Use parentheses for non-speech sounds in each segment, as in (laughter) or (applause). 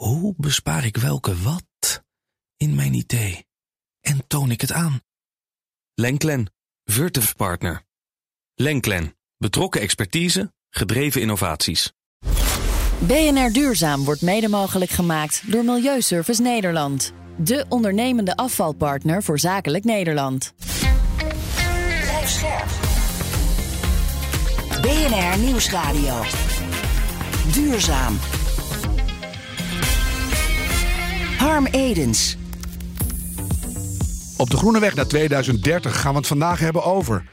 Hoe bespaar ik welke wat in mijn idee? En toon ik het aan? Lenklen, Virtuf Partner. Lenklen, betrokken expertise, gedreven innovaties. BNR Duurzaam wordt mede mogelijk gemaakt door Milieuservice Nederland. De ondernemende afvalpartner voor zakelijk Nederland. BNR Nieuwsradio. Duurzaam. Harm Edens. Op de Groene Weg naar 2030 gaan we het vandaag hebben over.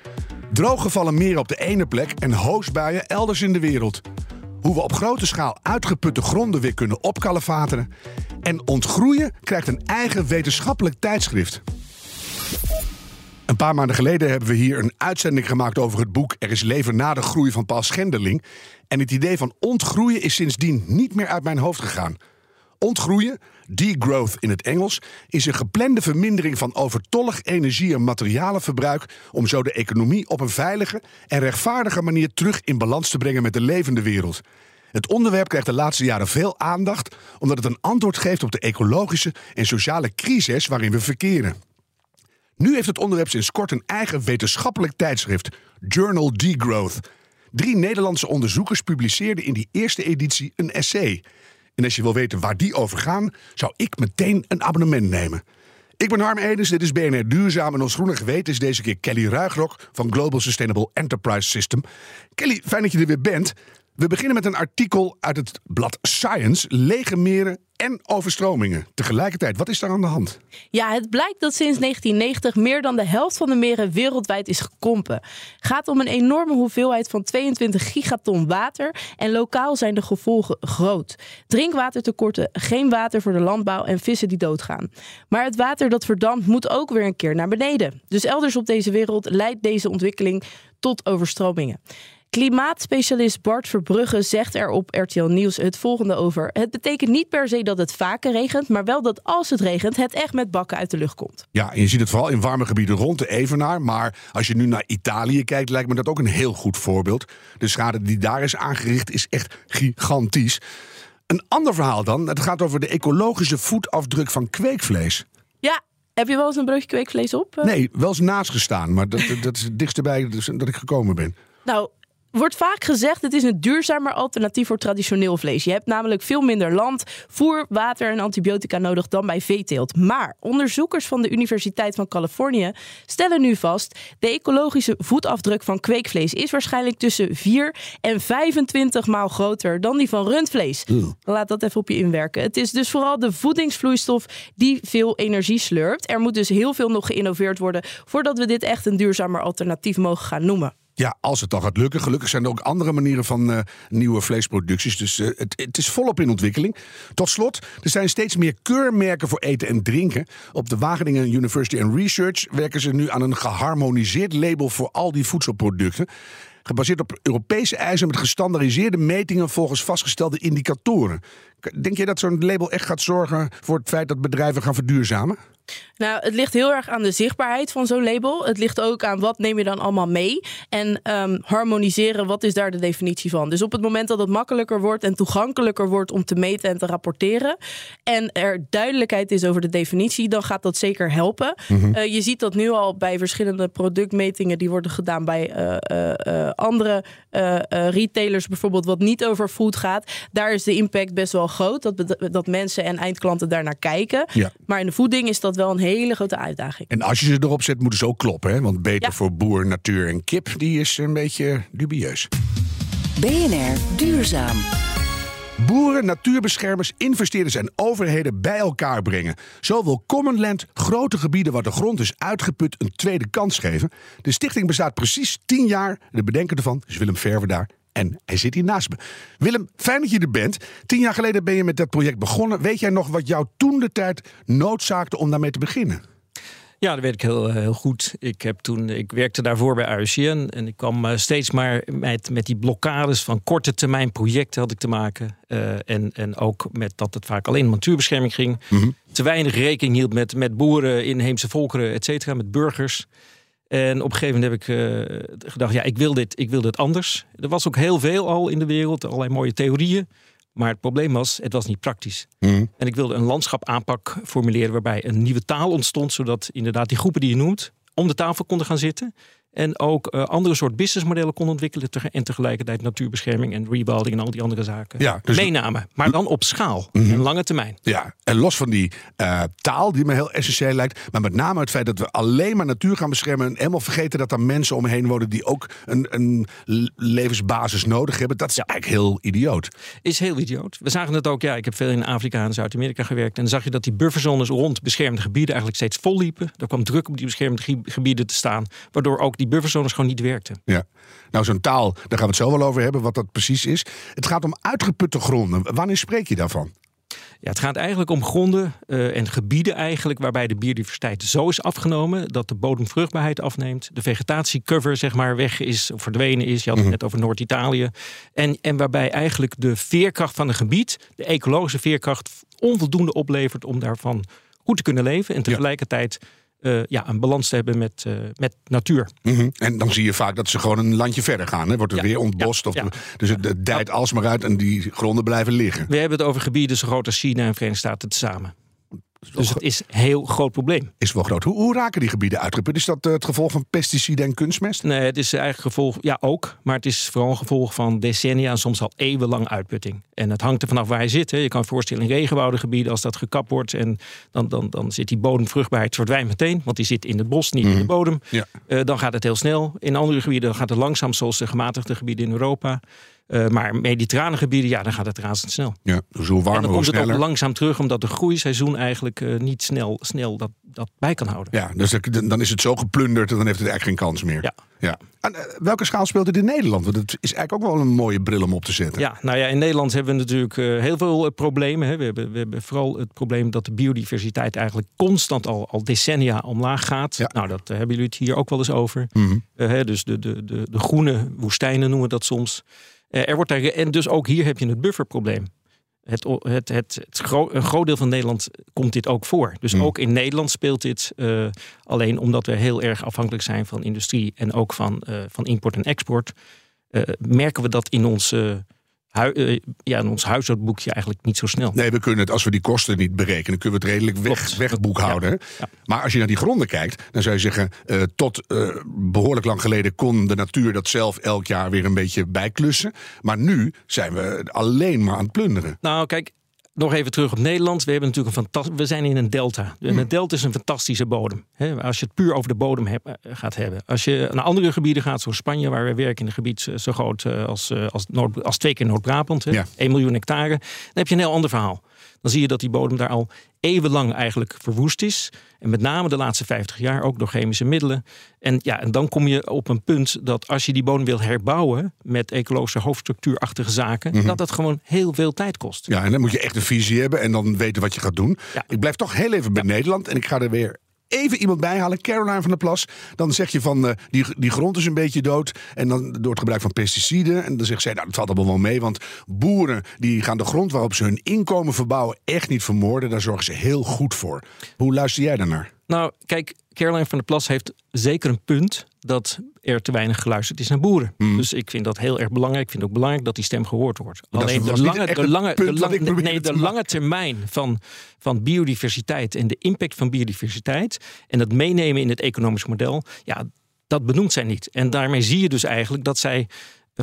Drooggevallen meren op de ene plek en hoosbuien elders in de wereld. Hoe we op grote schaal uitgeputte gronden weer kunnen opkalevateren. En ontgroeien krijgt een eigen wetenschappelijk tijdschrift. Een paar maanden geleden hebben we hier een uitzending gemaakt over het boek Er is leven na de groei van Paul Schendeling. En het idee van ontgroeien is sindsdien niet meer uit mijn hoofd gegaan. Ontgroeien, degrowth in het Engels, is een geplande vermindering van overtollig energie- en materialenverbruik om zo de economie op een veilige en rechtvaardige manier terug in balans te brengen met de levende wereld. Het onderwerp krijgt de laatste jaren veel aandacht omdat het een antwoord geeft op de ecologische en sociale crisis waarin we verkeren. Nu heeft het onderwerp sinds kort een eigen wetenschappelijk tijdschrift, Journal Degrowth. Drie Nederlandse onderzoekers publiceerden in die eerste editie een essay. En als je wil weten waar die over gaan, zou ik meteen een abonnement nemen. Ik ben Harm Edens, dit is BNR Duurzaam en ons groene geweten is deze keer Kelly Ruigrok van Global Sustainable Enterprise System. Kelly, fijn dat je er weer bent. We beginnen met een artikel uit het blad Science, lege meren en overstromingen. Tegelijkertijd, wat is daar aan de hand? Ja, het blijkt dat sinds 1990 meer dan de helft van de meren wereldwijd is gekompen. Gaat om een enorme hoeveelheid van 22 gigaton water en lokaal zijn de gevolgen groot. Drinkwatertekorten, geen water voor de landbouw en vissen die doodgaan. Maar het water dat verdampt moet ook weer een keer naar beneden. Dus elders op deze wereld leidt deze ontwikkeling tot overstromingen. Klimaatspecialist Bart Verbrugge zegt er op RTL Nieuws het volgende over. Het betekent niet per se dat het vaker regent, maar wel dat als het regent, het echt met bakken uit de lucht komt. Ja, en je ziet het vooral in warme gebieden rond de Evenaar. Maar als je nu naar Italië kijkt, lijkt me dat ook een heel goed voorbeeld. De schade die daar is aangericht is echt gigantisch. Een ander verhaal dan, het gaat over de ecologische voetafdruk van kweekvlees. Ja, heb je wel eens een broodje kweekvlees op? Nee, wel eens naast gestaan, maar dat, dat is het dichtst erbij dat ik gekomen ben. Nou, wordt vaak gezegd het is een duurzamer alternatief voor traditioneel vlees. Je hebt namelijk veel minder land, voer, water en antibiotica nodig dan bij veeteelt. Maar onderzoekers van de Universiteit van Californië stellen nu vast... de ecologische voetafdruk van kweekvlees is waarschijnlijk tussen 4 en 25 maal groter dan die van rundvlees. Laat dat even op je inwerken. Het is dus vooral de voedingsvloeistof die veel energie slurpt. Er moet dus heel veel nog geïnnoveerd worden voordat we dit echt een duurzamer alternatief mogen gaan noemen. Ja, als het dan gaat lukken. Gelukkig zijn er ook andere manieren van uh, nieuwe vleesproducties. Dus uh, het, het, is volop in ontwikkeling. Tot slot, er zijn steeds meer keurmerken voor eten en drinken. Op de Wageningen University and Research werken ze nu aan een geharmoniseerd label voor al die voedselproducten. Gebaseerd op Europese eisen met gestandaardiseerde metingen volgens vastgestelde indicatoren. Denk je dat zo'n label echt gaat zorgen voor het feit dat bedrijven gaan verduurzamen? Nou, het ligt heel erg aan de zichtbaarheid van zo'n label. Het ligt ook aan wat neem je dan allemaal mee. En um, harmoniseren, wat is daar de definitie van? Dus op het moment dat het makkelijker wordt en toegankelijker wordt om te meten en te rapporteren. En er duidelijkheid is over de definitie, dan gaat dat zeker helpen. Mm -hmm. uh, je ziet dat nu al bij verschillende productmetingen die worden gedaan bij uh, uh, andere retailers, bijvoorbeeld, wat niet over food gaat. Daar is de impact best wel groot. Dat, dat mensen en eindklanten daarnaar kijken. Ja. Maar in de voeding is dat wel een hele grote uitdaging. En als je ze erop zet, moeten ze ook kloppen. Hè? Want beter ja. voor boer, natuur en kip, die is een beetje dubieus. BNR Duurzaam. Boeren, natuurbeschermers, investeerders en overheden bij elkaar brengen. Zo wil Common Land grote gebieden waar de grond is uitgeput een tweede kans geven. De stichting bestaat precies tien jaar. De bedenker ervan is Willem Verver daar. En hij zit hier naast me. Willem, fijn dat je er bent. Tien jaar geleden ben je met dat project begonnen. Weet jij nog wat jou toen de tijd noodzaakte om daarmee te beginnen? Ja, dat weet ik heel, heel goed. Ik, heb toen, ik werkte daarvoor bij AUCN en ik kwam steeds maar met, met die blokkades van korte termijn projecten had ik te maken. Uh, en, en ook met dat het vaak alleen om natuurbescherming ging. Mm -hmm. Te weinig rekening hield met, met boeren, inheemse volkeren, et cetera, met burgers. En op een gegeven moment heb ik uh, gedacht, ja, ik wil, dit, ik wil dit anders. Er was ook heel veel al in de wereld, allerlei mooie theorieën. Maar het probleem was, het was niet praktisch. Mhm. En ik wilde een landschapaanpak formuleren waarbij een nieuwe taal ontstond, zodat inderdaad die groepen die je noemt om de tafel konden gaan zitten. En ook eh, andere soort businessmodellen konden ontwikkelen. tege- En tegelijkertijd natuurbescherming en rewilding en al die andere zaken Ja, dus- meenamen. Maar dan op schaal en lange termijn. Ja, en los van die eh, taal die me heel essentieel lijkt, maar met name het feit dat we alleen maar natuur gaan beschermen en helemaal vergeten dat er mensen omheen wonen die ook een, een levensbasis nodig hebben, dat is eigenlijk heel idioot. Is heel idioot. We zagen het ook, ja, ik heb veel in Afrika en Zuid-Amerika gewerkt. En dan zag je dat die bufferzones rond beschermde gebieden eigenlijk steeds vol liepen. Er kwam druk op die beschermde gebieden te staan. Waardoor ook die bufferzones gewoon niet werkten. Ja. Nou, zo'n taal, daar gaan we het zo wel over hebben, wat dat precies is. Het gaat om uitgeputte gronden. Wanneer spreek je daarvan? Ja, het gaat eigenlijk om gronden eh, en gebieden eigenlijk waarbij de biodiversiteit zo is afgenomen dat de bodemvruchtbaarheid afneemt, de vegetatiecover zeg maar weg is of verdwenen is. Je had het net over Noord-Italië. En, en waarbij eigenlijk de veerkracht van een gebied, de ecologische veerkracht, onvoldoende oplevert om daarvan goed te kunnen leven en tegelijkertijd eh, ja, een balans te hebben met, eh, met natuur. Mhm. En dan zie je vaak dat ze gewoon een landje verder gaan. Hè? Wordt er Ja, weer ontbost. ja, of ja. Dus het, het dijt alsmaar uit en die gronden blijven liggen. We hebben het over gebieden zo groot als China en Verenigde Staten tezamen. Dus het is een heel groot probleem. Is wel groot. Hoe, hoe raken die gebieden uitgeput? Is dat eh, het gevolg van pesticiden en kunstmest? Nee, het is eigenlijk gevolg, ja ook, maar het is vooral een gevolg van decennia en soms al eeuwenlang uitputting. En het hangt er vanaf waar je zit. Hè. Je kan je voorstellen in regenwoudengebieden, als dat gekapt wordt en dan, dan, dan zit die bodemvruchtbaarheid verdwijnt meteen, want die zit in het bos, niet in de bodem. Ja. Eh, dan gaat het heel snel. In andere gebieden gaat het langzaam, zoals de gematigde gebieden in Europa. Eh, maar mediterrane gebieden, ja, dan gaat het razendsnel. Ja, dus hoe En warmer, dan hoe komt het ook langzaam terug, omdat de groeiseizoen eigenlijk eh, niet snel, snel dat, dat bij kan houden. Ja, dus dan dan is het zo geplunderd en dan heeft het eigenlijk geen kans meer. Ja. ja. En, eh, welke schaal speelt het in Nederland? Want het is eigenlijk ook wel een mooie bril om op te zetten. Ja, nou ja, in Nederland hebben we natuurlijk heel veel problemen. Hè. We, hebben, we hebben vooral het probleem dat de biodiversiteit eigenlijk constant al, al decennia omlaag gaat. Ja. Nou, dat hebben jullie het hier ook wel eens over. Mhm. Hè, dus de, de, de, de groene woestijnen noemen we dat soms. Eh, er wordt daar, en dus ook hier heb je het bufferprobleem. Het, het, het, het gro- een groot deel van Nederland komt dit ook voor. Dus Mm. ook in Nederland speelt dit. eh, alleen omdat we heel erg afhankelijk zijn van industrie en ook van, eh, van import en export. merken we dat in ons, hui- eh, ja, in ons huishoudboekje eigenlijk niet zo snel. Nee, we kunnen het, als we die kosten niet berekenen, kunnen we het redelijk weg, wegboekhouden. Ja. Maar als je naar die gronden kijkt, dan zou je zeggen, eh, tot eh, behoorlijk lang geleden kon de natuur dat zelf elk jaar weer een beetje bijklussen. Maar nu zijn we alleen maar aan het plunderen. Nou, kijk, nog even terug op Nederland. We, hebben natuurlijk een fanta- we zijn in een delta. En een delta is een fantastische bodem. Als je het puur over de bodem heb- eh, gaat hebben. Als je naar andere gebieden gaat, zoals Spanje, waar we werken in een gebied eh, zo groot eh, als, als, Noord, als twee keer Noord-Brabant, Ja. 1 miljoen hectare, dan heb je een heel ander verhaal. Dan zie je dat die bodem daar al eeuwenlang eigenlijk verwoest is. En met name de laatste 50 jaar ook door chemische middelen. En, ja, en dan kom je op een punt dat als je die bodem wil herbouwen met ecologische hoofdstructuurachtige zaken, dat dat gewoon heel veel tijd kost. Ja, en dan moet je echt een visie hebben en dan weten wat je gaat doen. Ja. Ik blijf toch heel even bij Nederland en ik ga er weer even iemand bij halen. Caroline van der Plas. Dan zeg je van, eh, die, die grond is een beetje dood. En dan door het gebruik van pesticiden. En dan zegt zij, nou dat valt allemaal wel mee. Want boeren die gaan de grond waarop ze hun inkomen verbouwen echt niet vermoorden. Daar zorgen ze heel goed voor. Hoe luister jij daarnaar? Nou, kijk, Caroline van der Plas heeft zeker een punt dat er te weinig geluisterd is naar boeren. Dus ik vind dat heel erg belangrijk. Ik vind ook belangrijk dat die stem gehoord wordt. dat Alleen de lange, de het lange, de lange, probeerde nee, te de lange termijn van, van biodiversiteit en de impact van biodiversiteit en het meenemen in het economisch model, ja, dat benoemt zij niet. En daarmee zie je dus eigenlijk dat zij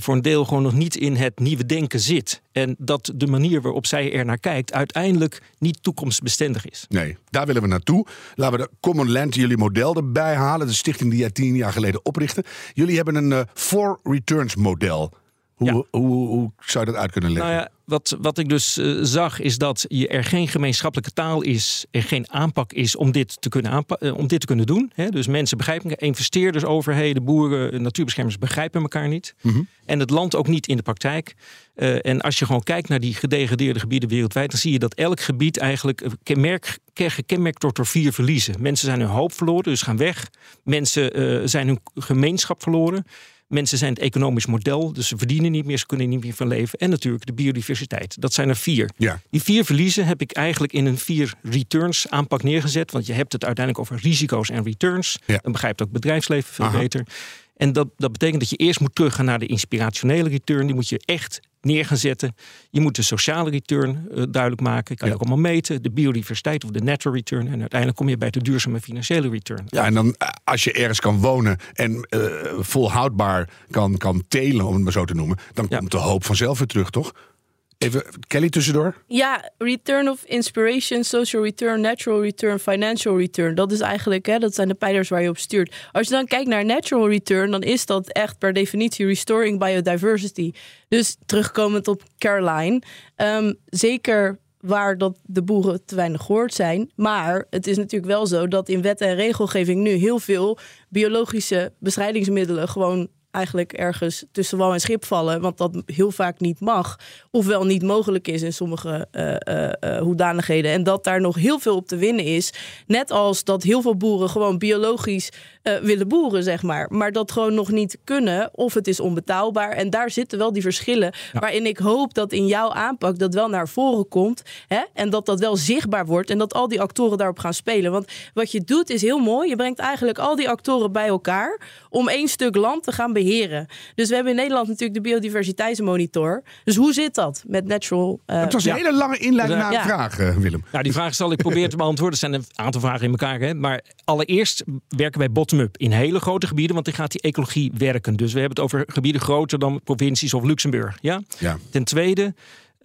voor een deel gewoon nog niet in het nieuwe denken zit. En dat de manier waarop zij er naar kijkt uiteindelijk niet toekomstbestendig is. Nee, daar willen we naartoe. Laten we de Common Land, jullie model erbij halen. De stichting die jij tien jaar geleden oprichtte. Jullie hebben een eh for returns model. Hoe, Ja. hoe, hoe zou je dat uit kunnen leggen? Nou ja, wat, wat ik dus eh, zag is dat je er geen gemeenschappelijke taal is, er geen aanpak is om dit te kunnen, eh, om dit te kunnen doen. Hè? Dus mensen begrijpen, elkaar, investeerders, overheden, boeren, eh, natuurbeschermers begrijpen elkaar niet. En het land ook niet in de praktijk. En als je gewoon kijkt naar die gedegradeerde gebieden wereldwijd, dan zie je dat elk gebied eigenlijk kenmerk, ken- gekenmerkt wordt door vier verliezen. Mensen zijn hun hoop verloren, dus gaan weg. Mensen zijn hun gemeenschap verloren. Mensen zijn het economisch model, dus ze verdienen niet meer, ze kunnen niet meer van leven. En natuurlijk de biodiversiteit. Dat zijn er vier. Ja. Die vier verliezen heb ik eigenlijk in een vier returns aanpak neergezet. Want je hebt het uiteindelijk over risico's en returns. Ja. Dan begrijpt ook het bedrijfsleven veel Aha. beter. En dat, dat betekent dat je eerst moet teruggaan naar de inspirationele return. Die moet je echt neer gaan zetten. Je moet de sociale return uh, duidelijk maken. Kan je Ja. ook allemaal meten. De biodiversiteit of de natural return. En uiteindelijk kom je bij de duurzame financiële return. Ja, en dan eh, als je ergens kan wonen en eh, volhoudbaar kan, kan telen, om het maar zo te noemen, dan Ja. komt de hoop vanzelf weer terug, toch? Even Kelly tussendoor. Ja, return of inspiration, social return, natural return, financial return. Dat is eigenlijk, hè, dat zijn de pijlers waar je op stuurt. Als je dan kijkt naar natural return, dan is dat echt per definitie restoring biodiversity. Dus terugkomend op Caroline, ehm, zeker waar dat de boeren te weinig gehoord zijn. Maar het is natuurlijk wel zo dat in wet en regelgeving nu heel veel biologische bestrijdingsmiddelen gewoon eigenlijk ergens tussen wal en schip vallen, want dat heel vaak niet mag, ofwel niet mogelijk is in sommige eh, hoedanigheden. En dat daar nog heel veel op te winnen is. Net als dat heel veel boeren gewoon biologisch willen boeren, zeg maar. Maar dat gewoon nog niet kunnen, of het is onbetaalbaar. En daar zitten wel die verschillen, waarin ik hoop dat in jouw aanpak dat wel naar voren komt. Hè? En dat dat wel zichtbaar wordt en dat al die actoren daarop gaan spelen. Want wat je doet is heel mooi. Je brengt eigenlijk al die actoren bij elkaar om één stuk land te gaan beheren. Dus we hebben in Nederland natuurlijk de biodiversiteitsmonitor. Dus hoe zit dat met natural? eh, Het was een ja. hele lange inleiding naar Ja. een vraag, eh, Willem. Nou, die vraag zal ik proberen te beantwoorden. Er zijn een aantal vragen in elkaar. Hè? Maar allereerst werken wij bottom-up in hele grote gebieden, want dan gaat die ecologie werken. Dus we hebben het over gebieden groter dan provincies of Luxemburg. Ja? Ja. Ten tweede, eh,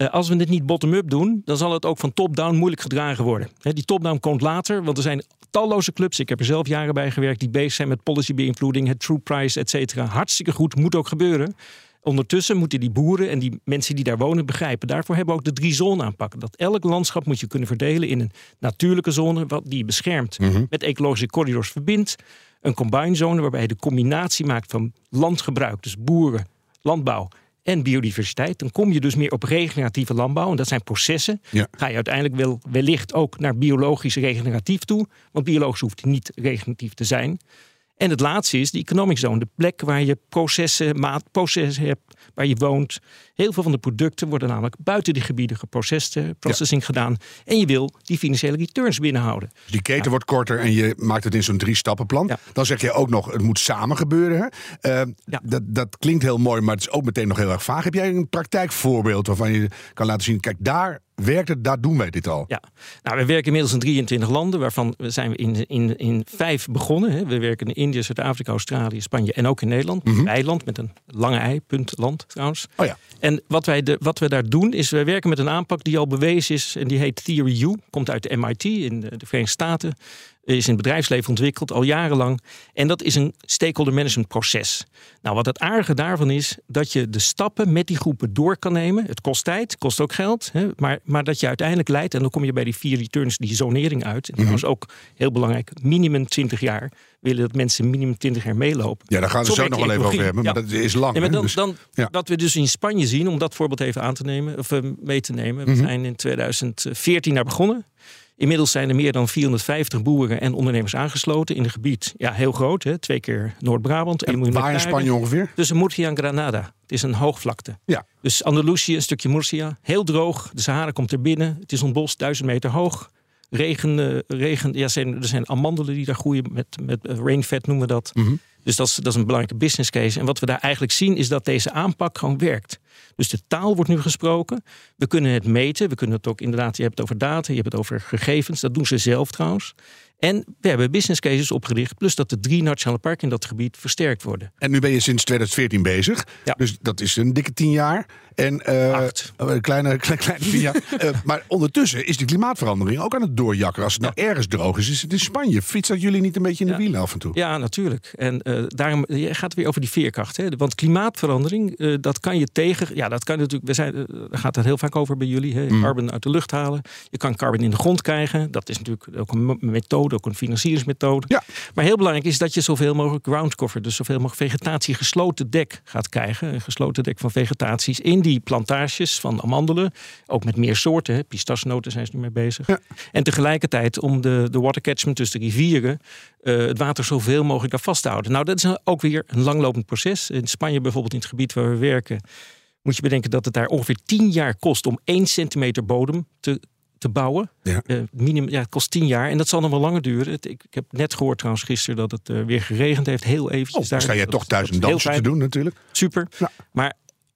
als we het niet bottom-up doen, dan zal het ook van top-down moeilijk gedragen worden. Die top-down komt later, want er zijn talloze clubs, ik heb er zelf jaren bij gewerkt, die bezig zijn met policy-beïnvloeding, het true price, et cetera. Hartstikke goed, moet ook gebeuren. Ondertussen moeten die boeren en die mensen die daar wonen begrijpen. Daarvoor hebben we ook de drie zonen aanpakken. Dat elk landschap moet je kunnen verdelen in een natuurlijke zone, wat die je beschermt, met ecologische corridors verbindt. Een combine zone waarbij je de combinatie maakt van landgebruik, dus boeren, landbouw en biodiversiteit. Dan kom je dus meer op regeneratieve landbouw. En dat zijn processen. Ja. Ga je uiteindelijk wel, wellicht ook naar biologisch regeneratief toe. Want biologisch hoeft niet regeneratief te zijn. En het laatste is de economic zone. De plek waar je processen, maatprocessen hebt, waar je woont. Heel veel van de producten worden namelijk buiten die gebieden geprocessed, processing gedaan. En je wil die financiële returns binnenhouden. Dus die keten wordt korter en je maakt het in zo'n drie-stappenplan. Ja. Dan zeg je ook nog, het moet samen gebeuren. Hè? Eh, dat, dat klinkt heel mooi, maar het is ook meteen nog heel erg vaag. Heb jij een praktijkvoorbeeld waarvan je kan laten zien... kijk, daar werkt het, daar doen wij dit al. Ja, nou, we werken inmiddels in 23 landen, waarvan we zijn we in, in, in vijf begonnen. Hè. We werken in India, Zuid-Afrika, Australië, Spanje en ook in Nederland. Een Eiland met een lange ei, punt land trouwens. Oh ja. En wat, wij de, wat we daar doen, is we werken met een aanpak die al bewezen is. En die heet Theory U. Komt uit de MIT in de, de Verenigde Staten. Is in het bedrijfsleven ontwikkeld al jarenlang. En dat is een stakeholder management proces. Nou, wat het aardige daarvan is, dat je de stappen met die groepen door kan nemen. Het kost tijd, kost ook geld. Hè, maar, maar dat je uiteindelijk leidt, en dan kom je bij die vier returns, die zonering uit. En trouwens ook heel belangrijk, minimum 20 jaar. Willen dat mensen minimum 20 jaar meelopen. Ja, daar gaan we Zo nog wel even over hebben. Maar dat is lang. Maar hè? dan, Dus- dan, ja. Wat we dus in Spanje zien, om dat voorbeeld even aan te nemen, of eh, mee te nemen. Mhm. We zijn in 2014 daar begonnen. Inmiddels zijn er meer dan 450 boeren en ondernemers aangesloten in een gebied. Ja, heel groot, hè? twee keer Noord-Brabant. 1 en waar in. Spanje ongeveer? Tussen Murcia en Granada. Het is een hoogvlakte. Ja. Dus Andalusië, een stukje Murcia. Heel droog. De Sahara komt er binnen. Het is ontbost, duizend meter hoog. Regen, eh, regen ja, zijn, er zijn amandelen die daar groeien. Met, met eh, rainfed noemen we dat. Mhm. Dus dat is, dat is een belangrijke business case. En wat we daar eigenlijk zien is dat deze aanpak gewoon werkt. Dus de taal wordt nu gesproken. We kunnen het meten. We kunnen het ook inderdaad, je hebt het over data, je hebt het over gegevens. Dat doen ze zelf trouwens. En we hebben business cases opgericht. Plus dat de drie nationale parken in dat gebied versterkt worden. En nu ben je sinds 2014 bezig. Ja. Dus dat is een dikke tien jaar. En, eh, Acht. oh, Een kleine, (laughs) kleine, kleine tien jaar. (laughs) Eh, maar ondertussen is die klimaatverandering ook aan het doorjakken. Als het nou ergens droog is, is het in Spanje. Fietsen dat jullie niet een beetje in de Ja. wielen af en toe? Ja, natuurlijk. En eh, daarom je gaat het weer over die veerkracht. Hè? Want klimaatverandering, dat kan je tegen. Ja, dat kan natuurlijk. We zijn, daar gaat het heel vaak over bij jullie. Hè? Mm. Carbon uit de lucht halen. Je kan carbon in de grond krijgen. Dat is natuurlijk ook een m- methode, ook een financieringsmethode. Ja. Maar heel belangrijk is dat je zoveel mogelijk ground cover, dus zoveel mogelijk vegetatie, gesloten dek gaat krijgen. Een gesloten dek van vegetaties in die plantages van amandelen. Ook met meer soorten. hè. Pistasnoten zijn ze nu mee bezig. Ja. En tegelijkertijd om de, de water catchment, dus de rivieren, eh, het water zoveel mogelijk daar vast te houden. Nou, dat is ook weer een langlopend proces. In Spanje bijvoorbeeld, in het gebied waar we werken, moet je bedenken dat het daar ongeveer 10 jaar kost om 1 centimeter bodem te, te bouwen. Ja. Eh, minimum, ja, het kost tien jaar en dat zal nog wel langer duren. Het- ik, ik heb net gehoord trouwens gisteren dat het eh, weer geregend heeft. Heel eventjes. Oh, dan sta jij toch thuis een dansje te doen natuurlijk. Super. Ja. Maar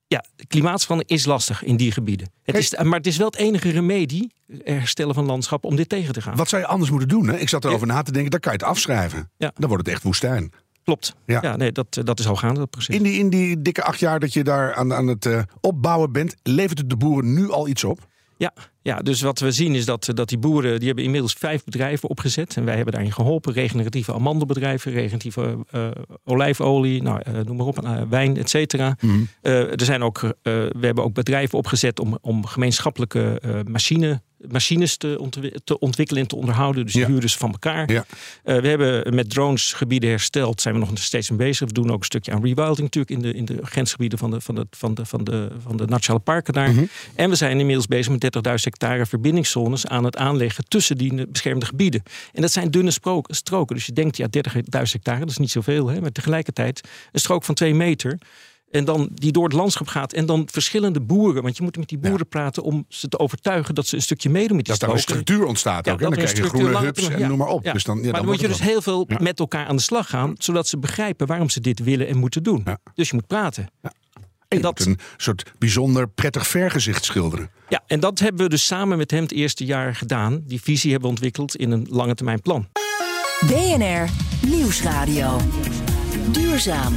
ja, klimaatverandering is lastig in die gebieden. Het is, maar het is wel het enige remedie, herstellen van landschap, om dit tegen te gaan. Wat zou je anders moeten doen? Hè? Ik zat erover na te denken, dan kan je het afschrijven. Ja. Dan wordt het echt woestijn. Klopt. Ja. Ja, nee, dat, eh, dat is al gaande, dat proces. In die, in die dikke acht jaar dat je daar aan, aan het eh, opbouwen bent, levert het de boeren nu al iets op? Ja, ja, dus wat we zien is dat, dat die boeren, die hebben inmiddels vijf bedrijven opgezet. En wij hebben daarin geholpen. Regeneratieve amandelbedrijven, regeneratieve eh, olijfolie, nou, eh, noem maar op, eh, wijn, et cetera. Eh, er zijn ook, we hebben ook bedrijven opgezet om, om gemeenschappelijke machine, machines te, te ontwikkelen en te onderhouden. Dus die Ja. huren ze van elkaar. Ja. Eh, we hebben met drones gebieden hersteld, zijn we nog steeds mee bezig. We doen ook een stukje aan rewilding natuurlijk in de, in de grensgebieden van de, van, de, van, de, van, de, van de nationale parken daar. Mhm. En we zijn inmiddels bezig met 30.000 hectare verbindingszones aan het aanleggen tussen die beschermde gebieden. En dat zijn dunne stroken. Dus je denkt, ja, 30.000 hectare, dat is niet zoveel. Hè? Maar tegelijkertijd een strook van twee meter. En dan die door het landschap gaat. En dan verschillende boeren. Want je moet met die boeren praten om ze te overtuigen dat ze een stukje meedoen met die Dat daar een structuur ontstaat Ja, ook. Dan krijg je groene langer hubs en noem maar op. Ja. Dus dan, ja, maar dan, moet je dus heel veel Ja. met elkaar aan de slag gaan, zodat ze begrijpen waarom ze dit willen en moeten doen. Ja. Dus je moet praten. En je dat- moet een soort bijzonder prettig vergezicht schilderen. Ja, en dat hebben we dus samen met hem het eerste jaar gedaan. Die visie hebben we ontwikkeld in een lange termijn plan. BNR Nieuwsradio. Duurzaam.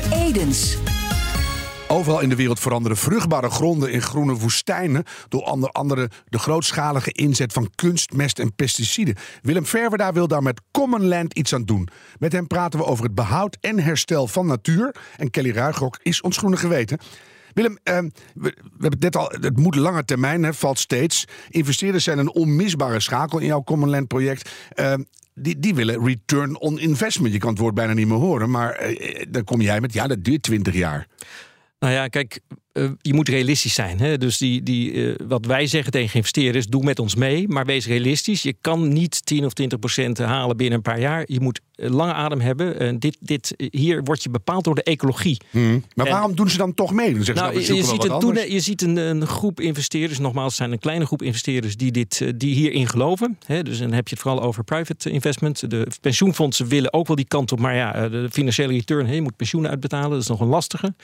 Edens. Overal in de wereld veranderen vruchtbare gronden in groene woestijnen door onder andere de grootschalige inzet van kunstmest en pesticiden. Willem Verwerda wil daar met Common Land iets aan doen. Met hem praten we over het behoud en herstel van natuur. En Kelly Ruigrok is ons groene geweten. Willem, eh, we, hebben net al, het moet lange termijn, hè, valt steeds. Investeerders zijn een onmisbare schakel in jouw Common Land project. Eh, die, die willen return on investment. Je kan het woord bijna niet meer horen, maar eh, dan kom jij met, ja, dat duurt 20 jaar. Nou ja, kijk, eh, je moet realistisch zijn. Hè? Dus die, die, eh, wat wij zeggen tegen investeerders, doe met ons mee, maar wees realistisch. Je kan niet 10 of 20 procent halen binnen een paar jaar. Je moet eh, lange adem hebben. En dit, dit, hier word je bepaald door de ecologie. Maar En- waarom doen ze dan toch mee? Dan Nou, je, nou, je ziet, je ziet een, een groep investeerders, nogmaals, het zijn een kleine groep investeerders die, dit, die hierin geloven. Hè, dus dan heb je het vooral over private investment. De pensioenfondsen willen ook wel die kant op, maar ja, de financiële return, hè, je moet pensioenen uitbetalen, dat is nog een lastige.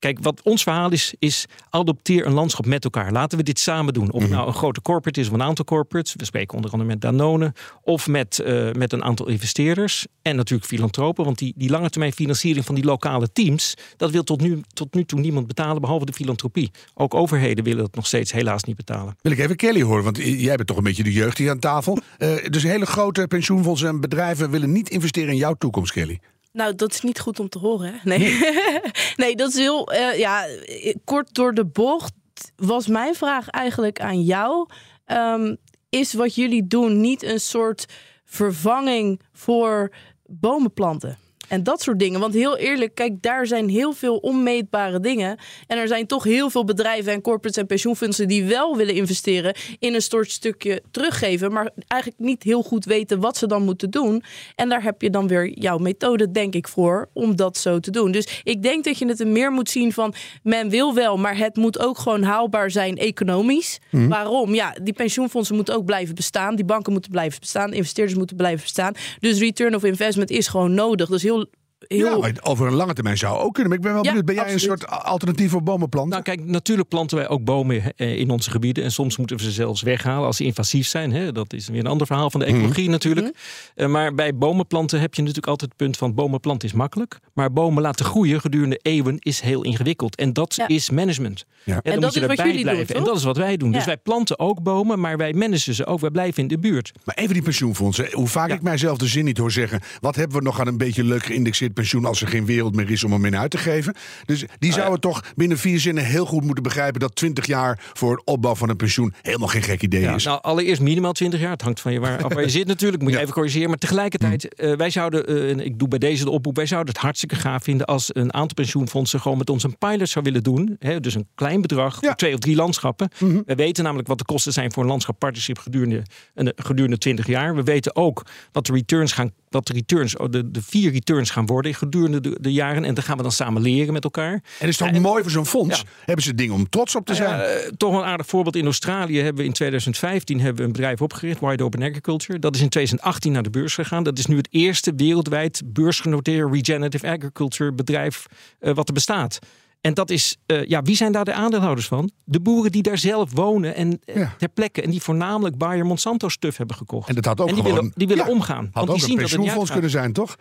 Kijk, wat ons verhaal is, is adopteer een landschap met elkaar. Laten we dit samen doen. Of het nou een grote corporate is of een aantal corporates. We spreken onder andere met Danone. Of met, eh, met een aantal investeerders. En natuurlijk filantropen. Want die, die lange termijn financiering van die lokale teams... dat wil tot nu, tot nu toe niemand betalen, behalve de filantropie. Ook overheden willen dat nog steeds helaas niet betalen. Wil ik even Kelly horen, want jij bent toch een beetje de jeugd hier aan tafel. (laughs) Eh, dus hele grote pensioenfondsen en bedrijven willen niet investeren in jouw toekomst, Kelly. Nou, dat is niet goed om te horen. Hè? Nee. (laughs) nee, dat is heel eh, ja, eh, kort door de bocht. Was mijn vraag eigenlijk aan jou: Ehm, is wat jullie doen niet een soort vervanging voor bomen planten? En dat soort dingen. Want heel eerlijk, kijk, daar zijn heel veel onmeetbare dingen. En er zijn toch heel veel bedrijven en corporates en pensioenfondsen die wel willen investeren in een soort stukje teruggeven, maar eigenlijk niet heel goed weten wat ze dan moeten doen. En daar heb je dan weer jouw methode, denk ik, voor om dat zo te doen. Dus ik denk dat je het er meer moet zien van men wil wel, maar het moet ook gewoon haalbaar zijn economisch. Waarom? Ja, die pensioenfondsen moeten ook blijven bestaan, die banken moeten blijven bestaan, investeerders moeten blijven bestaan. Dus return of investment is gewoon nodig. Dus heel heel... Ja, over een lange termijn zou ook kunnen. Maar ik ben wel benieuwd, ben jij absoluut. een soort alternatief voor bomenplanten? Nou, kijk, natuurlijk planten wij ook bomen in onze gebieden. En soms moeten we ze zelfs weghalen als ze invasief zijn. Hè? Dat is weer een ander verhaal van de ecologie natuurlijk. Eh, maar bij bomenplanten heb je natuurlijk altijd het punt van bomen planten is makkelijk. Maar bomen laten groeien gedurende eeuwen is heel ingewikkeld. En dat Ja. is management. Ja. En, En dat moet je is wat jullie doen, blijven. en toch? dat is wat wij doen. Dus wij planten ook bomen, maar wij managen ze ook. Wij blijven in de buurt. Maar even die pensioenfondsen. Hoe vaak ik mijzelf de zin niet hoor zeggen. Wat hebben we nog aan een beetje leuk geïndexeerd pensioen. als er geen wereld meer is om hem in uit te geven? Dus die zouden toch binnen vier zinnen heel goed moeten begrijpen. dat 20 jaar voor het opbouw van een pensioen helemaal geen gek idee Ja, is. nou, allereerst minimaal 20 jaar. Het hangt van je waar, af waar je (laughs) zit natuurlijk. Moet je Ja. even corrigeren. Maar tegelijkertijd, Mm. eh, wij zouden, eh, en ik doe bij deze de oproep, wij zouden het hartstikke gaaf vinden als een aantal pensioenfondsen gewoon met ons een pilot zou willen doen. Hè, dus een klein bedrag. Mhm. voor twee of drie landschappen. We weten namelijk wat de kosten zijn voor een landschappartnership gedurende, een, gedurende 20 jaar. We weten ook wat de returns gaan, wat de returns, oh, de, de vier returns gaan worden. Gedurende de, de jaren. En dan gaan we dan samen leren met elkaar. En is het ook mooi voor zo'n fonds? Ja. Hebben ze dingen om trots op te zijn? Nou eh, toch een aardig voorbeeld. In Australië hebben we in 2015 hebben we een bedrijf opgericht, Wide Open Agriculture. Dat is in 2018 naar de beurs gegaan. Dat is nu het eerste wereldwijd beursgenoteerde regenerative agriculture bedrijf eh, wat er bestaat. En dat is, eh, ja, wie zijn daar de aandeelhouders van? De boeren die daar zelf wonen en Ja. ter plekke. En die voornamelijk Bayer Monsanto stuff hebben gekocht. En dat had ook die gewoon- willen, die willen ja, omgaan. Had Want ook die zien een pensioenfonds kunnen zijn, toch?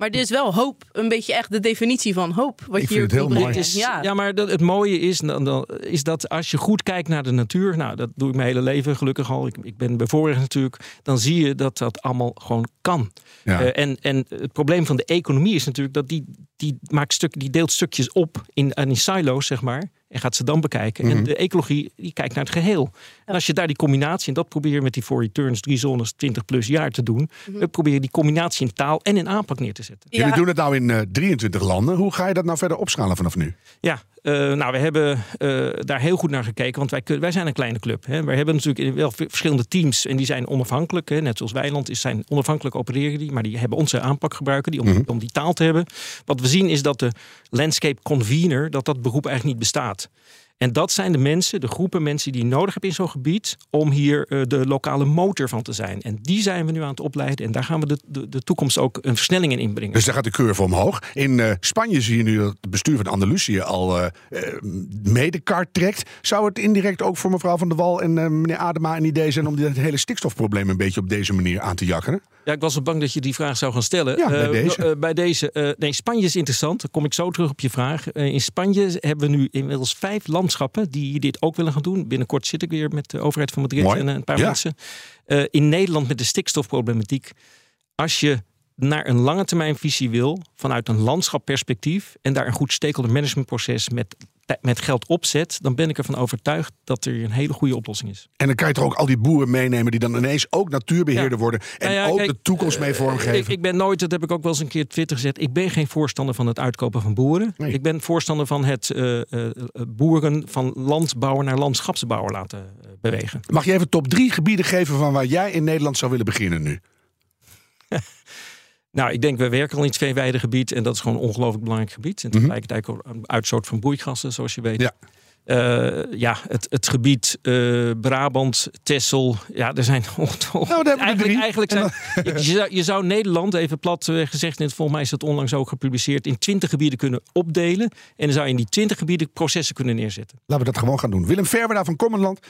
Maar er is wel hoop. Een beetje echt de definitie van hoop. Wat Ik je vind het hier heel mooi. is, ja. ja. maar dat, het mooie is, dan, dan, is dat als je goed kijkt naar de natuur, nou dat doe ik mijn hele leven gelukkig al, ik, ik ben bevoorrecht natuurlijk, dan zie je dat dat allemaal gewoon kan. Ja. Eh, en, en het probleem van de economie is natuurlijk dat die, die, maakt stuk, die deelt stukjes op in, in silo's, zeg maar. En gaat ze dan bekijken. Mhm. En de ecologie die kijkt naar het geheel. En als je daar die combinatie, en dat probeer je met die voor returns drie zones 20 plus jaar te doen. We proberen die combinatie in taal en in aanpak neer te zetten. Jullie doen het nou in eh, 23 landen. Hoe ga je dat nou verder opschalen vanaf nu? Ja, eh, nou, we hebben eh, daar heel goed naar gekeken, want wij, wij zijn een kleine club. Hè. Wij hebben natuurlijk wel verschillende teams en die zijn onafhankelijk. Hè. Net zoals Weiland is zijn onafhankelijk opereren die, maar die hebben onze aanpak gebruiken die, om, om die taal te hebben. Wat we zien is dat de landscape convener, dat dat beroep eigenlijk niet bestaat. En dat zijn de mensen, de groepen mensen die je nodig hebt in zo'n gebied om hier eh, de lokale motor van te zijn. En die zijn we nu aan het opleiden en daar gaan we de, de, de toekomst ook een versnelling in inbrengen. Dus daar gaat de curve omhoog. In eh, Spanje zie je nu dat het bestuur van Andalusië al eh eh, medekart trekt. Zou het indirect ook voor mevrouw Van der Wal en meneer Adema een idee zijn om dit hele stikstofprobleem een beetje op deze manier aan te jakkeren? Ja, ik was zo bang dat je die vraag zou gaan stellen. Ja, bij deze. bij deze nee, Spanje is interessant. Dan kom ik zo terug op je vraag. In Spanje hebben we nu inmiddels vijf die dit ook willen gaan doen. Binnenkort zit ik weer met de overheid van Madrid Mooi. en een paar Ja. mensen. Eh, in Nederland met de stikstofproblematiek. Als je naar een lange termijn visie wil, vanuit een landschapperspectief en daar een goed stakeholder managementproces met, met geld opzet, dan ben ik ervan overtuigd dat er een hele goede oplossing is. En dan kan je toch ook al die boeren meenemen die dan ineens ook natuurbeheerder Ja. worden. En Nou ja, ook kijk, de toekomst mee eh, vormgeven. Ik, ik ben nooit, dat heb ik ook wel eens een keer Twitter gezet. Ik ben geen voorstander van het uitkopen van boeren. Nee. Ik ben voorstander van het eh, eh, boeren van landbouwer naar landschapsbouwer laten bewegen. Mag je even top drie gebieden geven van waar jij in Nederland zou willen beginnen nu? (laughs) Nou, ik denk, we werken al in het veeweidegebied en dat is gewoon een ongelooflijk belangrijk gebied. En tegelijkertijd ook een uitstoot van broeikgassen, zoals je weet. Mhm. Ja. Eh, ja, het, het gebied eh, Brabant, Texel. Ja, er zijn (laughs) Nou, daar eigenlijk, eigenlijk zijn, je, je zou, je zou Nederland, even plat eh, gezegd, en volgens mij is dat onlangs ook gepubliceerd, in 20 gebieden kunnen opdelen. En dan zou je in die 20 gebieden processen kunnen neerzetten. Laten we dat gewoon gaan doen. Willem Verwerda van Commonland.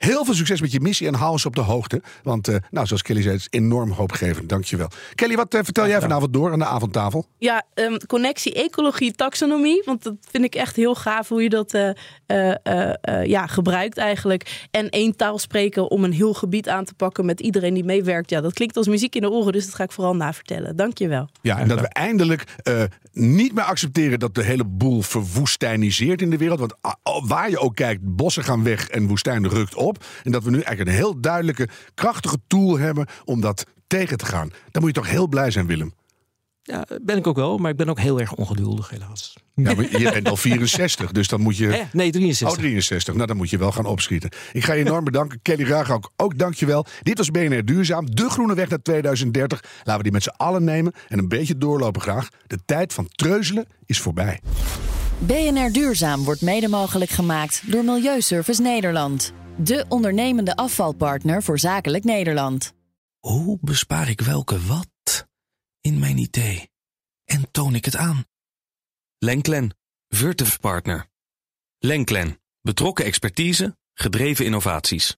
Heel veel succes met je missie en hou ons op de hoogte. Want, eh, nou, zoals Kelly zei, het is enorm hoopgevend. Dankjewel. Kelly, wat eh, vertel jij vanavond door aan de avondtafel? Ja, ehm, connectie, ecologie, taxonomie. Want dat vind ik echt heel gaaf hoe je dat eh, eh, eh, eh, ja, gebruikt eigenlijk. En één taal spreken om een heel gebied aan te pakken met iedereen die meewerkt. Ja, dat klinkt als muziek in de oren, dus dat ga ik vooral navertellen. Dankjewel. Ja, en dat we eindelijk eh, niet meer accepteren dat de hele boel verwoestijniseert in de wereld. Want ah, oh, waar je ook kijkt, bossen gaan weg en woestijn rukt op. En dat we nu eigenlijk een heel duidelijke, krachtige tool hebben om dat tegen te gaan. Dan moet je toch heel blij zijn, Willem. Ja, ben ik ook wel, maar ik ben ook heel erg ongeduldig, helaas. Ja, maar je bent al 64, dus dan moet je... Eh, nee, 63. Oh, 63. Nou, dan moet je wel gaan opschieten. Ik ga je enorm bedanken. Kelly Raag ook, ook dankjewel. Dit was BNR Duurzaam, de groene weg naar 2030. Laten we die met z'n allen nemen en een beetje doorlopen graag. De tijd van treuzelen is voorbij. BNR Duurzaam wordt mede mogelijk gemaakt door Milieuservice Nederland. De ondernemende afvalpartner voor zakelijk Nederland. Hoe bespaar ik welke wat in mijn idee? En toon ik het aan? Lenklen, Virtuf Partner. Lenklen, betrokken expertise, gedreven innovaties.